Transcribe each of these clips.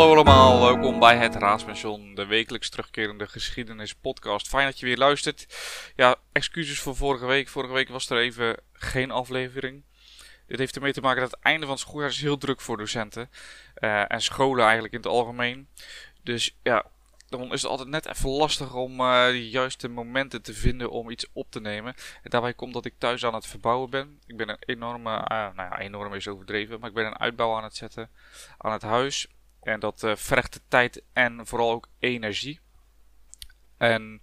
Hallo allemaal, welkom bij het Raadspension, de wekelijks terugkerende geschiedenispodcast. Fijn dat je weer luistert. Ja, excuses voor vorige week. Vorige week was er even geen aflevering. Dit heeft ermee te maken dat het einde van het schooljaar is heel druk voor docenten. Uh, en scholen eigenlijk in het algemeen. Dus ja, dan is het altijd net even lastig om uh, de juiste momenten te vinden om iets op te nemen. En daarbij komt dat ik thuis aan het verbouwen ben. Ik ben een enorme, uh, nou ja, enorm is overdreven, maar ik ben een uitbouw aan het zetten aan het huis. En dat uh, vergt de tijd en vooral ook energie. En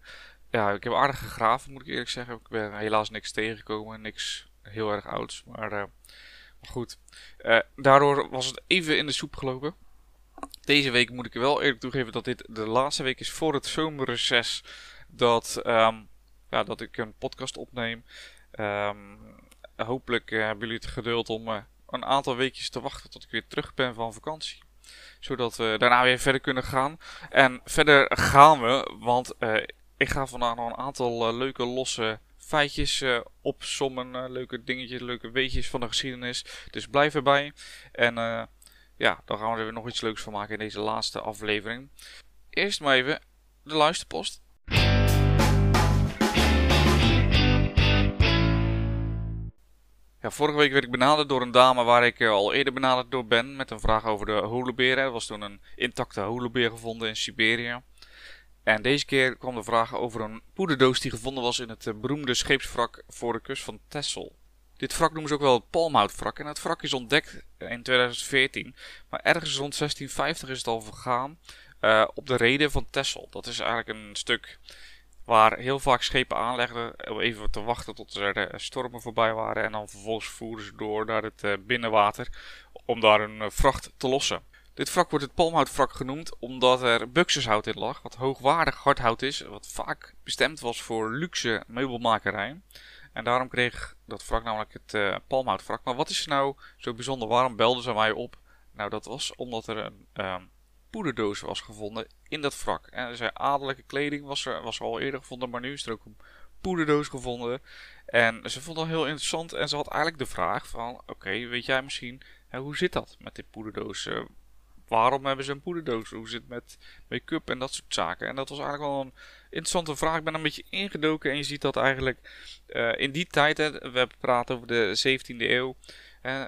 ja, ik heb aardig gegraven, moet ik eerlijk zeggen. Ik ben helaas niks tegengekomen, niks heel erg ouds. Maar, maar goed, daardoor was het even in de soep gelopen. Deze week moet ik wel eerlijk toegeven dat dit de laatste week is voor het zomerreces. Dat, um, ja, dat ik een podcast opneem. Um, hopelijk hebben jullie het geduld om een aantal weekjes te wachten tot ik weer terug ben van vakantie. Zodat we daarna weer verder kunnen gaan. En verder gaan we, want uh, ik ga vandaag nog een aantal leuke losse feitjes uh, opsommen. Leuke dingetjes, leuke weetjes van de geschiedenis. Dus blijf erbij. En uh, ja, dan gaan we er nog iets leuks van maken in deze laatste aflevering. Eerst maar even de luisterpost. Vorige week werd ik benaderd door een dame waar ik al eerder benaderd door ben met een vraag over de holebeer. Er was toen een intacte holebeer gevonden in Siberië. En deze keer kwam de vraag over een poederdoos die gevonden was in het beroemde scheepswrak voor de kust van Texel. Dit wrak noemen ze ook wel het palmhoutwrak. En het wrak is ontdekt in 2014. Maar ergens rond 1650 is het al vergaan uh, op de reden van Texel. Dat is eigenlijk een stuk waar heel vaak schepen aanlegden om even te wachten tot er stormen voorbij waren. En dan vervolgens voeren ze door naar het uh, binnenwater om daar een uh, vracht te lossen. Dit wrak wordt het palmhoutwrak genoemd omdat er buxushout in lag, wat hoogwaardig hardhout is, wat vaak bestemd was voor luxe meubelmakerij. En daarom kreeg dat wrak namelijk het uh, palmhoutwrak. Maar wat is nou zo bijzonder? Waarom belden ze mij op? Nou, dat was omdat er een uh, poederdoos was gevonden in dat wrak. En zijn adellijke kleding was er, was al eerder gevonden, maar nu is er ook een poederdoos gevonden. En ze vond dat heel interessant en ze had eigenlijk de vraag van, oké, weet jij misschien, hè, hoe zit dat met dit poederdoos? Uh, waarom hebben ze een poederdoos? Hoe zit het met make-up en dat soort zaken? En dat was eigenlijk wel een interessante vraag. Ik ben een beetje ingedoken en je ziet dat eigenlijk uh, in die tijd, hè, we praten over de 17e eeuw. Uh,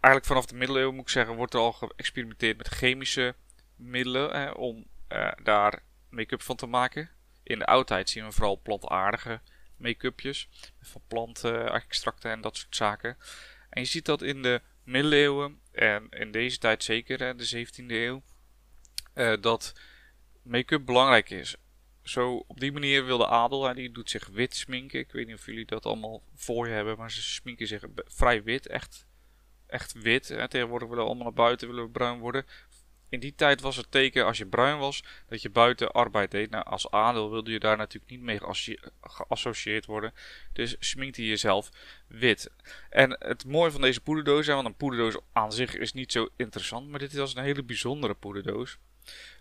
eigenlijk vanaf de middeleeuwen moet ik zeggen, wordt er al geëxperimenteerd met chemische middelen om uh, daar make-up van te maken. In de oudheid zien we vooral plantaardige make-upjes van plantenextracten en dat soort zaken. En je ziet dat in de middeleeuwen en in deze tijd zeker, hè, de 17e eeuw, uh, dat make-up belangrijk is. Zo op die manier wil de adel, hè, die doet zich wit sminken. Ik weet niet of jullie dat allemaal voor je hebben, maar ze sminken zich vrij wit, echt, echt wit. Hè. Tegenwoordig willen we allemaal naar buiten, willen we bruin worden. In die tijd was het teken als je bruin was dat je buiten arbeid deed. Nou, als adel wilde je daar natuurlijk niet mee geassocieerd worden. Dus sminkte je jezelf wit. En het mooie van deze poederdoos, want een poederdoos aan zich is niet zo interessant, maar dit was een hele bijzondere poederdoos.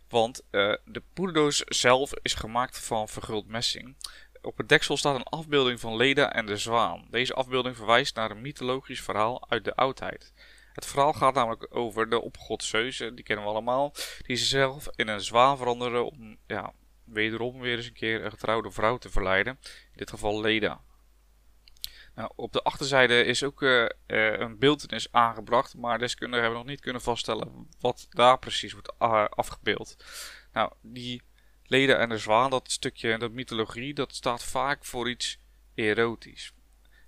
Want uh, de poederdoos zelf is gemaakt van verguld messing. Op het deksel staat een afbeelding van Leda en de zwaan. Deze afbeelding verwijst naar een mythologisch verhaal uit de oudheid. Het verhaal gaat namelijk over de opgod Zeus, die kennen we allemaal, die zichzelf in een zwaan veranderde om ja, wederom weer eens een keer een getrouwde vrouw te verleiden. In dit geval Leda. Nou, op de achterzijde is ook uh, uh, een beeldenis aangebracht, maar deskundigen hebben nog niet kunnen vaststellen wat daar precies wordt afgebeeld. Nou, die Leda en de zwaan, dat stukje, dat mythologie, dat staat vaak voor iets erotisch.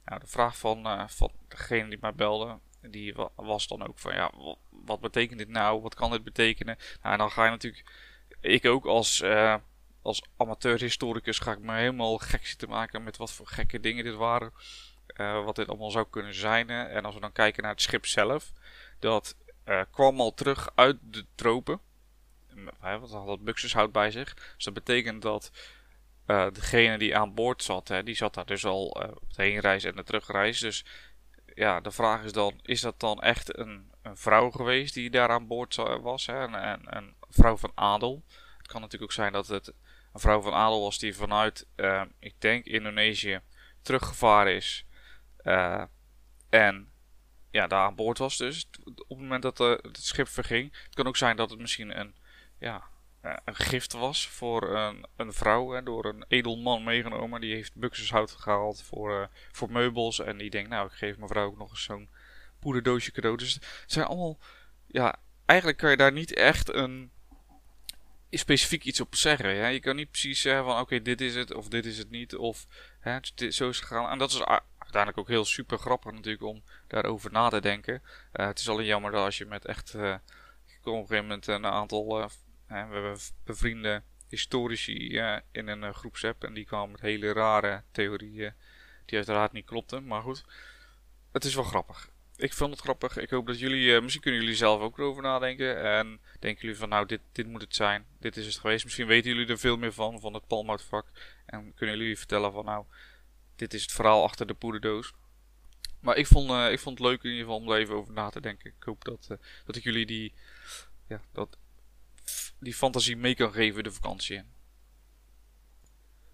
Nou, de vraag van, uh, van degene die mij belde, die was dan ook van ja, wat betekent dit nou? Wat kan dit betekenen? Nou, en dan ga je natuurlijk, ik ook als, uh, als amateurhistoricus ga ik me helemaal gek zitten maken met wat voor gekke dingen dit waren. Uh, wat dit allemaal zou kunnen zijn. En als we dan kijken naar het schip zelf, dat kwam al terug uit de tropen. Want had dat buxushout bij zich. Dus dat betekent dat degene die aan boord zat, hè, die zat daar dus al op de heenreis en de terugreis. Dus ja, de vraag is dan, is dat dan echt een, een vrouw geweest die daar aan boord was? Hè? Een, een, vrouw van adel. Het kan natuurlijk ook zijn dat het een vrouw van adel was die vanuit, uh, ik denk, Indonesië teruggevaren is. Uh, en ja, daar aan boord was dus. Op het moment dat uh, het schip verging. Het kan ook zijn dat het misschien een, ja, een gift was voor een, een vrouw. Hè, door een edelman meegenomen. Die heeft buxushout gehaald voor, voor meubels. En die denkt, nou ik geef mijn vrouw ook nog eens zo'n poederdoosje cadeau. Dus het zijn allemaal, ja, eigenlijk kan je daar niet echt een specifiek iets op zeggen. Ja? Je kan niet precies zeggen van oké, dit is het of dit is het niet. Of hè, zo is het gegaan. En dat is uiteindelijk ook heel super grappig natuurlijk om daarover na te denken. Uh, het is alleen jammer dat als je met echt... Uh, op een gegeven moment een aantal... we hebben bevriende historici in een groepsapp. En die kwamen met hele rare theorieën die uiteraard niet klopten. Maar goed, het is wel grappig ik vond het grappig. Ik hoop dat jullie, uh, misschien kunnen jullie zelf ook erover nadenken. En denken jullie van nou, dit, dit moet het zijn. Dit is het geweest. Misschien weten jullie er veel meer van, van het palmoutvak. En kunnen jullie vertellen van nou, dit is het verhaal achter de poederdoos. Maar ik vond, uh, ik vond het leuk in ieder geval om er even over na te denken. Ik hoop dat, dat ik jullie die, ja, dat, die fantasie mee kan geven de vakantie.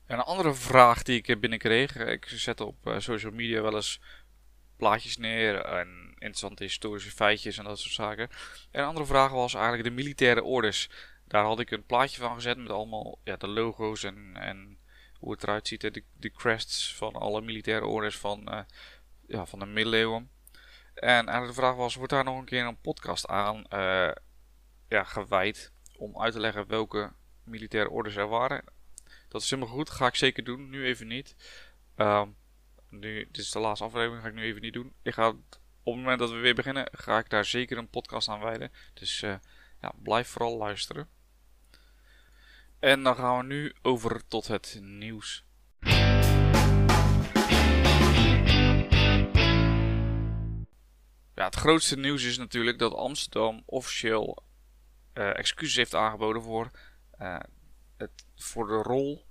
En een andere vraag die ik binnenkreeg. Ik zet op social media wel eens plaatjes neer en interessante historische feitjes en dat soort zaken. En een andere vraag was eigenlijk de militaire orders. Daar had ik een plaatje van gezet met allemaal ja, de logo's en, en hoe het eruit ziet. De, de crests van alle militaire orders van, uh, ja, van de middeleeuwen. En eigenlijk de vraag was, wordt daar nog een keer een podcast aan uh, ja, gewijd om uit te leggen welke militaire orders er waren? Dat is helemaal goed, ga ik zeker doen, nu even niet. Um, nu, dit is de laatste aflevering, ga ik nu even niet doen. Ik ga, op het moment dat we weer beginnen, ga ik daar zeker een podcast aan wijden. Dus uh, ja, blijf vooral luisteren. En dan gaan we nu over tot het nieuws. Ja, het grootste nieuws is natuurlijk dat Amsterdam officieel uh, excuses heeft aangeboden voor, uh, het, voor de rol,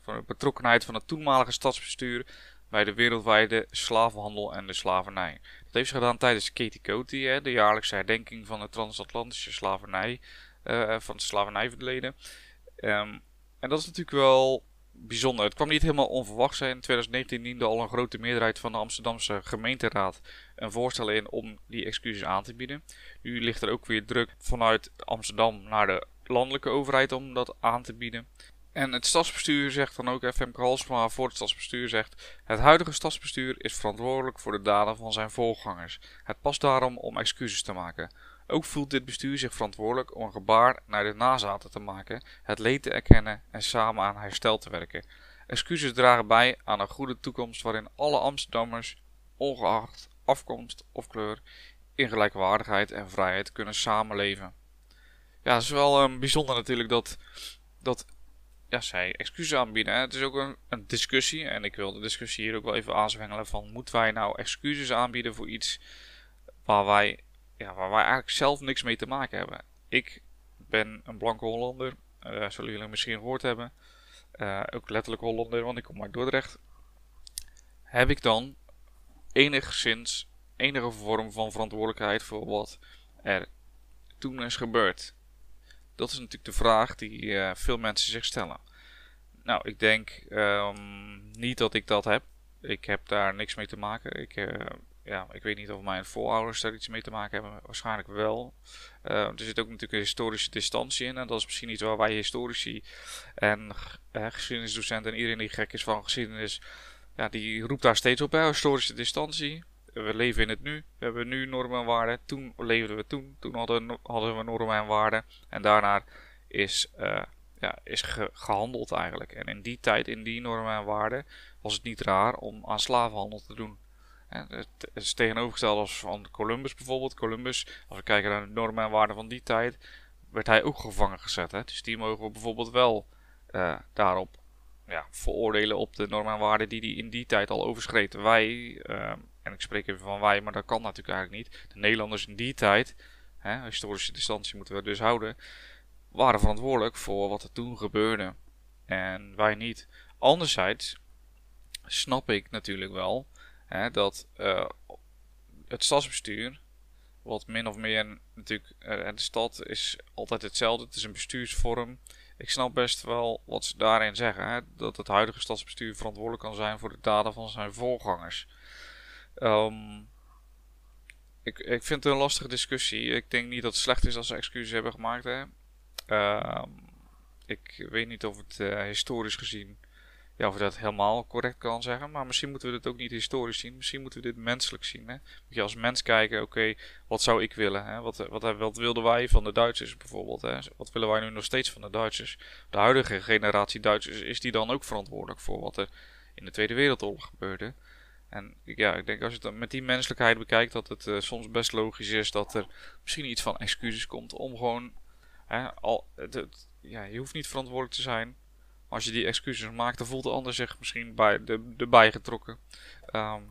voor de betrokkenheid van het toenmalige stadsbestuur bij de wereldwijde slavenhandel en de slavernij. Dat heeft ze gedaan tijdens Katie Coty, de jaarlijkse herdenking van de transatlantische slavernij, uh, van het slavernijverleden. Um, en dat is natuurlijk wel bijzonder. Het kwam niet helemaal onverwacht zijn. In 2019 diende al een grote meerderheid van de Amsterdamse gemeenteraad een voorstel in om die excuses aan te bieden. Nu ligt er ook weer druk vanuit Amsterdam naar de landelijke overheid om dat aan te bieden. En het stadsbestuur zegt dan ook, FMK Halsma voor het stadsbestuur zegt... Het huidige stadsbestuur is verantwoordelijk voor de daden van zijn voorgangers. Het past daarom om excuses te maken. Ook voelt dit bestuur zich verantwoordelijk om een gebaar naar de nazaten te maken, het leed te erkennen en samen aan herstel te werken. Excuses dragen bij aan een goede toekomst waarin alle Amsterdammers, ongeacht afkomst of kleur, in gelijkwaardigheid en vrijheid kunnen samenleven. Ja, het is wel um, bijzonder natuurlijk dat, dat ja, zij excuses aanbieden. Het is ook een, een, discussie. En ik wil de discussie hier ook wel even aanzwengelen van... moeten wij nou excuses aanbieden voor iets waar wij, ja, waar wij eigenlijk zelf niks mee te maken hebben? Ik ben een blanke Hollander. Uh, zullen jullie misschien gehoord hebben. Uh, ook letterlijk Hollander, want ik kom uit Dordrecht. Heb ik dan enigszins enige vorm van verantwoordelijkheid voor wat er toen is gebeurd? Dat is natuurlijk de vraag die uh, veel mensen zich stellen. Nou, ik denk um, niet dat ik dat heb. Ik heb daar niks mee te maken. Ik, ja, ik weet niet of mijn voorouders daar iets mee te maken hebben. Waarschijnlijk wel. Uh, er zit ook natuurlijk een historische distantie in. En dat is misschien iets waar wij historici en uh, geschiedenisdocenten en iedereen die gek is van geschiedenis. Ja, die roept daar steeds op. Hè, historische distantie we leven in het nu. We hebben nu normen en waarden. Toen leefden we toen. Toen hadden, we normen en waarden. En daarna is, uh, ja, is gehandeld eigenlijk. En in die tijd, in die normen en waarden, was het niet raar om aan slavenhandel te doen. Het is tegenovergesteld als van Columbus bijvoorbeeld. Columbus, als we kijken naar de normen en waarden van die tijd, werd hij ook gevangen gezet. Hè? Dus die mogen we bijvoorbeeld wel uh, daarop ja, veroordelen op de normen en waarden die hij in die tijd al overschreed. Wij, uh, en ik spreek even van wij, maar dat kan natuurlijk eigenlijk niet. De Nederlanders in die tijd, hè, historische distantie moeten we dus houden, waren verantwoordelijk voor wat er toen gebeurde. En wij niet. Anderzijds snap ik natuurlijk wel hè, dat uh, het stadsbestuur, wat min of meer natuurlijk, uh, de stad is altijd hetzelfde, het is een bestuursvorm. Ik snap best wel wat ze daarin zeggen, hè, dat het huidige stadsbestuur verantwoordelijk kan zijn voor de daden van zijn voorgangers. Um, ik, ik vind het een lastige discussie. Ik denk niet dat het slecht is als ze excuses hebben gemaakt. Hè. Ehm, ik weet niet of het uh, historisch gezien ja, of je dat helemaal correct kan zeggen. Maar misschien moeten we dit ook niet historisch zien. Misschien moeten we dit menselijk zien. Hè? Moet je als mens kijken, oké, wat zou ik willen? Hè? Wat, wat, wat wilden wij van de Duitsers bijvoorbeeld? Hè? Wat willen wij nu nog steeds van de Duitsers? De huidige generatie Duitsers, is die dan ook verantwoordelijk voor wat er in de Tweede Wereldoorlog gebeurde? En ja, ik denk als je het met die menselijkheid bekijkt, dat het uh, soms best logisch is dat er misschien iets van excuses komt om gewoon. Hè, al, ja, je hoeft niet verantwoordelijk te zijn als je die excuses maakt, dan voelt de ander zich misschien bij de, erbij getrokken. Ehm,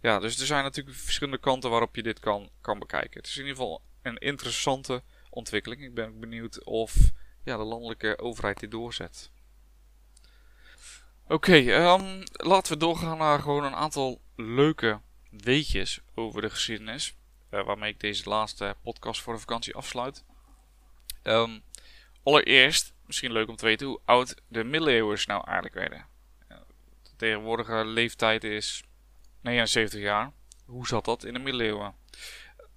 ja, dus er zijn natuurlijk verschillende kanten waarop je dit kan, kan bekijken. Het is in ieder geval een interessante ontwikkeling. Ik ben benieuwd of ja, de landelijke overheid dit doorzet. Oké, ehm, laten we doorgaan naar gewoon een aantal leuke weetjes over de geschiedenis. Uh, waarmee ik deze laatste podcast voor de vakantie afsluit. Um, allereerst misschien leuk om te weten hoe oud de middeleeuwers nou eigenlijk werden. De tegenwoordige leeftijd is 79 jaar. Hoe zat dat in de middeleeuwen?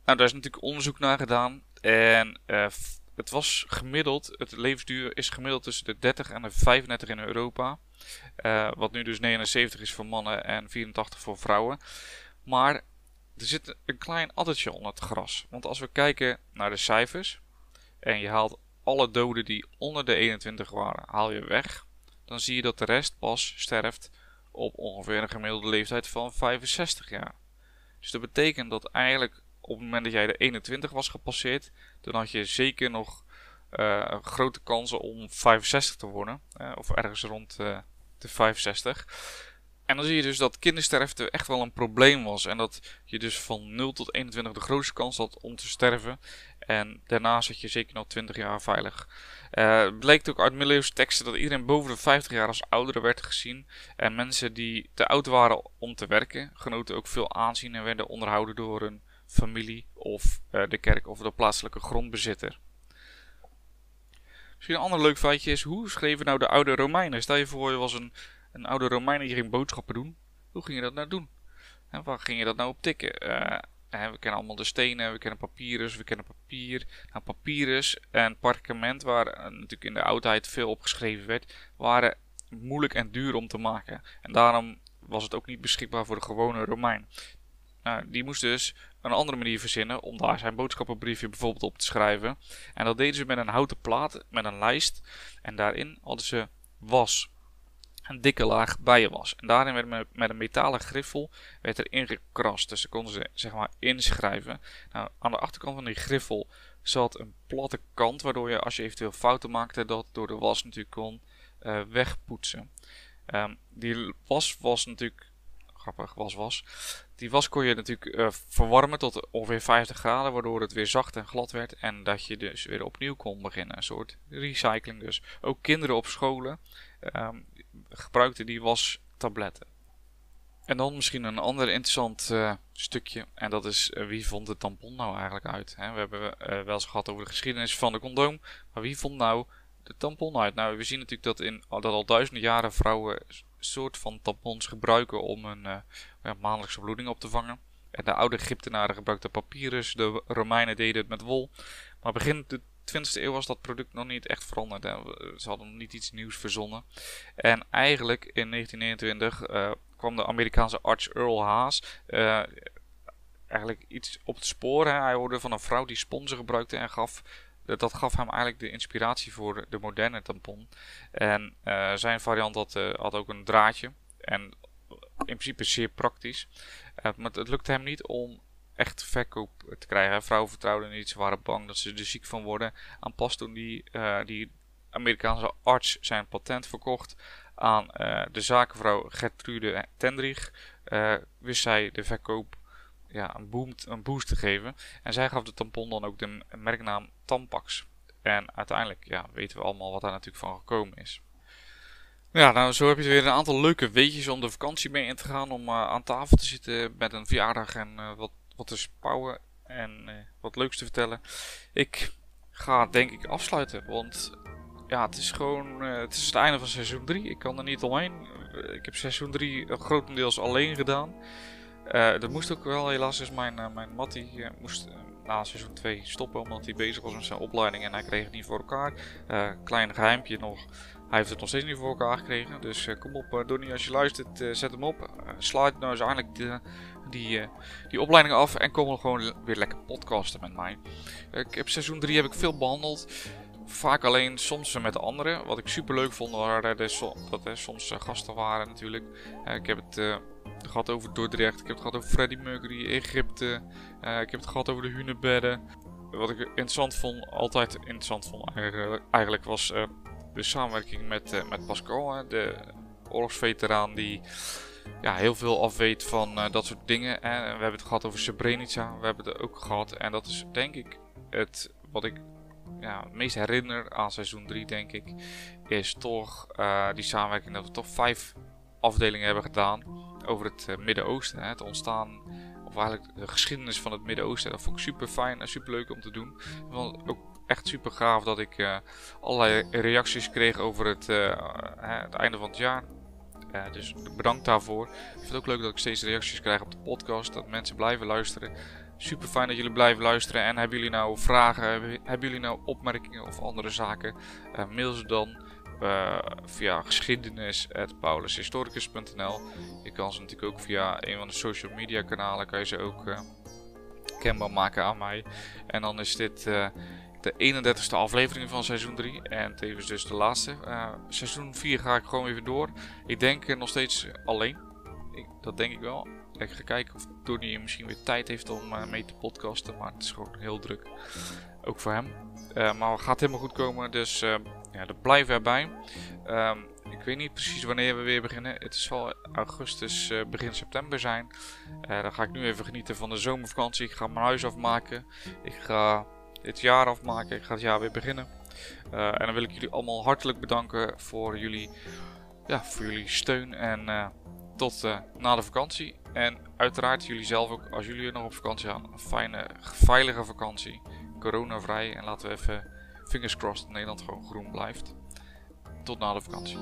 Nou, daar is natuurlijk onderzoek naar gedaan. En uh, het was gemiddeld, het levensduur is gemiddeld tussen de 30 en de 35 in Europa. Uh, wat nu dus 79 is voor mannen en 84 voor vrouwen. Maar er zit een klein addertje onder het gras. Want als we kijken naar de cijfers en je haalt alle doden die onder de 21 waren, haal je weg, dan zie je dat de rest pas sterft op ongeveer een gemiddelde leeftijd van 65 jaar. Dus dat betekent dat eigenlijk op het moment dat jij de 21 was gepasseerd, dan had je zeker nog uh, grote kansen om 65 te worden, of ergens rond uh, de 65. En dan zie je dus dat kindersterfte echt wel een probleem was. En dat je dus van 0 tot 21 de grootste kans had om te sterven. En daarna zit je zeker nog 20 jaar veilig. Uh, het bleek ook uit middeleeuwse teksten dat iedereen boven de 50 jaar als oudere werd gezien. En mensen die te oud waren om te werken, genoten ook veel aanzien en werden onderhouden door hun familie of uh, de kerk of de plaatselijke grondbezitter. Misschien een ander leuk feitje is, hoe schreven nou de oude Romeinen? Stel je voor, je was een een oude Romein die ging boodschappen doen. Hoe ging je dat nou doen? En waar ging je dat nou op tikken? Uh, we kennen allemaal de stenen, we kennen papyrus, we kennen papier. Nou, papyrus en parkement, waar uh, natuurlijk in de oudheid veel op geschreven werd, waren moeilijk en duur om te maken. En daarom was het ook niet beschikbaar voor de gewone Romein. Nou, die moest dus een andere manier verzinnen om daar zijn boodschappenbriefje bijvoorbeeld op te schrijven. En dat deden ze met een houten plaat, met een lijst. En daarin hadden ze was een dikke laag bijen was. En daarin werd met, met een metalen griffel werd er ingekrast. Dus ze konden ze zeg maar inschrijven. Nou, aan de achterkant van die griffel zat een platte kant, waardoor je als je eventueel fouten maakte, dat door de was natuurlijk kon uh, wegpoetsen. Um, die was was natuurlijk grappig, was was. Die was kon je natuurlijk uh, verwarmen tot ongeveer 50 graden, waardoor het weer zacht en glad werd en dat je dus weer opnieuw kon beginnen. Een soort recycling dus. Ook kinderen op scholen um, gebruikte die was tabletten. En dan misschien een ander interessant uh, stukje. En dat is uh, wie vond de tampon nou eigenlijk uit? Hè? We hebben uh, wel eens gehad over de geschiedenis van de condoom. Maar wie vond nou de tampon uit? Nou, we zien natuurlijk dat, in, dat al duizenden jaren vrouwen soort van tampons gebruiken om een ja, maandelijkse bloeding op te vangen. En de oude Egyptenaren gebruikten papyrus, de Romeinen deden het met wol. Maar begin de 20e eeuw was dat product nog niet echt veranderd. Ze hadden nog niet iets nieuws verzonnen. En eigenlijk in 1929 uh, eh, kwam de Amerikaanse arts Earl Haas uh, eigenlijk iets op het spoor. Hè. Hij hoorde van een vrouw die sponsen gebruikte en gaf dat gaf hem eigenlijk de inspiratie voor de moderne tampon. En zijn variant had, had, ook een draadje. En in principe zeer praktisch. Maar het lukte hem niet om echt verkoop te krijgen. Vrouwen vertrouwden niet, ze waren bang dat ze er ziek van worden. Aan pas toen die, uh, die Amerikaanse arts zijn patent verkocht aan uh, de zakenvrouw Gertrude Tendrich, uh, wist zij de verkoop ja, een, boom, een boost te geven. En zij gaf de tampon dan ook de merknaam Tampax. En uiteindelijk ja, weten we allemaal wat daar natuurlijk van gekomen is. Ja, nou zo heb je weer een aantal leuke weetjes om de vakantie mee in te gaan. Om aan tafel te zitten met een verjaardag en wat wat te spouwen en uh, wat leuks te vertellen. Ik ga denk ik afsluiten, want ja, het is gewoon uh, het, is het einde van seizoen 3. Ik kan er niet omheen. Uh, ik heb seizoen 3 grotendeels alleen gedaan. dat moest ook wel, helaas is mijn, mijn Mattie moest na seizoen 2 stoppen omdat hij bezig was met zijn opleiding en hij kreeg het niet voor elkaar. klein geheimpje nog, hij heeft het nog steeds niet voor elkaar gekregen. Dus kom op Donnie, als je luistert, zet hem op. sluit nou eens eindelijk de, die, die opleiding af en kom gewoon weer lekker podcasten met mij. ik heb seizoen 3 heb ik veel behandeld vaak alleen, soms met anderen. Wat ik super leuk vond, waren dat er soms eh, gasten waren natuurlijk. Eh, ik heb het uh, gehad over Dordrecht, ik heb het gehad over Freddie Mercury, Egypte. ik heb het gehad over de hunebedden. Wat ik interessant vond, altijd interessant vond eigenlijk, was de samenwerking met, met Pascal, de oorlogsveteraan die ja, heel veel afweet van dat soort dingen. En we hebben het gehad over Srebrenica, we hebben het ook gehad. En dat is denk ik het wat ik ja, het meest herinner aan seizoen 3, denk ik, is toch uh, die samenwerking dat we toch vijf afdelingen hebben gedaan over het Midden-Oosten. Het ontstaan, of eigenlijk de geschiedenis van het Midden-Oosten. Dat vond ik super fijn en super leuk om te doen. Het ook echt super gaaf dat ik uh, allerlei reacties kreeg over het, het einde van het jaar. dus bedankt daarvoor. Ik vind het ook leuk dat ik steeds reacties krijg op de podcast. Dat mensen blijven luisteren. Super fijn dat jullie blijven luisteren. En hebben jullie nou vragen, hebben jullie nou opmerkingen of andere zaken? Mail ze dan via geschiedenis.paulushistoricus.nl Je kan ze natuurlijk ook via een van de social media kanalen kan je ze ook kenbaar maken aan mij. En dan is dit de 31ste aflevering van seizoen 3 en tevens dus de laatste. seizoen 4 ga ik gewoon even door. Ik denk nog steeds alleen. Ik, dat denk ik wel. Ik ga kijken of Tony misschien weer tijd heeft om uh, mee te podcasten. Maar het is gewoon heel druk. Ook voor hem. Uh, maar het gaat helemaal goed komen. Dus ja, dat blijven erbij. Um, ik weet niet precies wanneer we weer beginnen. Het zal augustus, begin september zijn. dan ga ik nu even genieten van de zomervakantie. Ik ga mijn huis afmaken. Ik ga dit jaar afmaken. Ik ga het jaar weer beginnen. en dan wil ik jullie allemaal hartelijk bedanken voor jullie, ja, voor jullie steun. En tot na de vakantie. En uiteraard jullie zelf ook, als jullie nog op vakantie gaan, een fijne, veilige vakantie. Coronavrij. En laten we even, fingers crossed, dat Nederland gewoon groen blijft. Tot na de vakantie.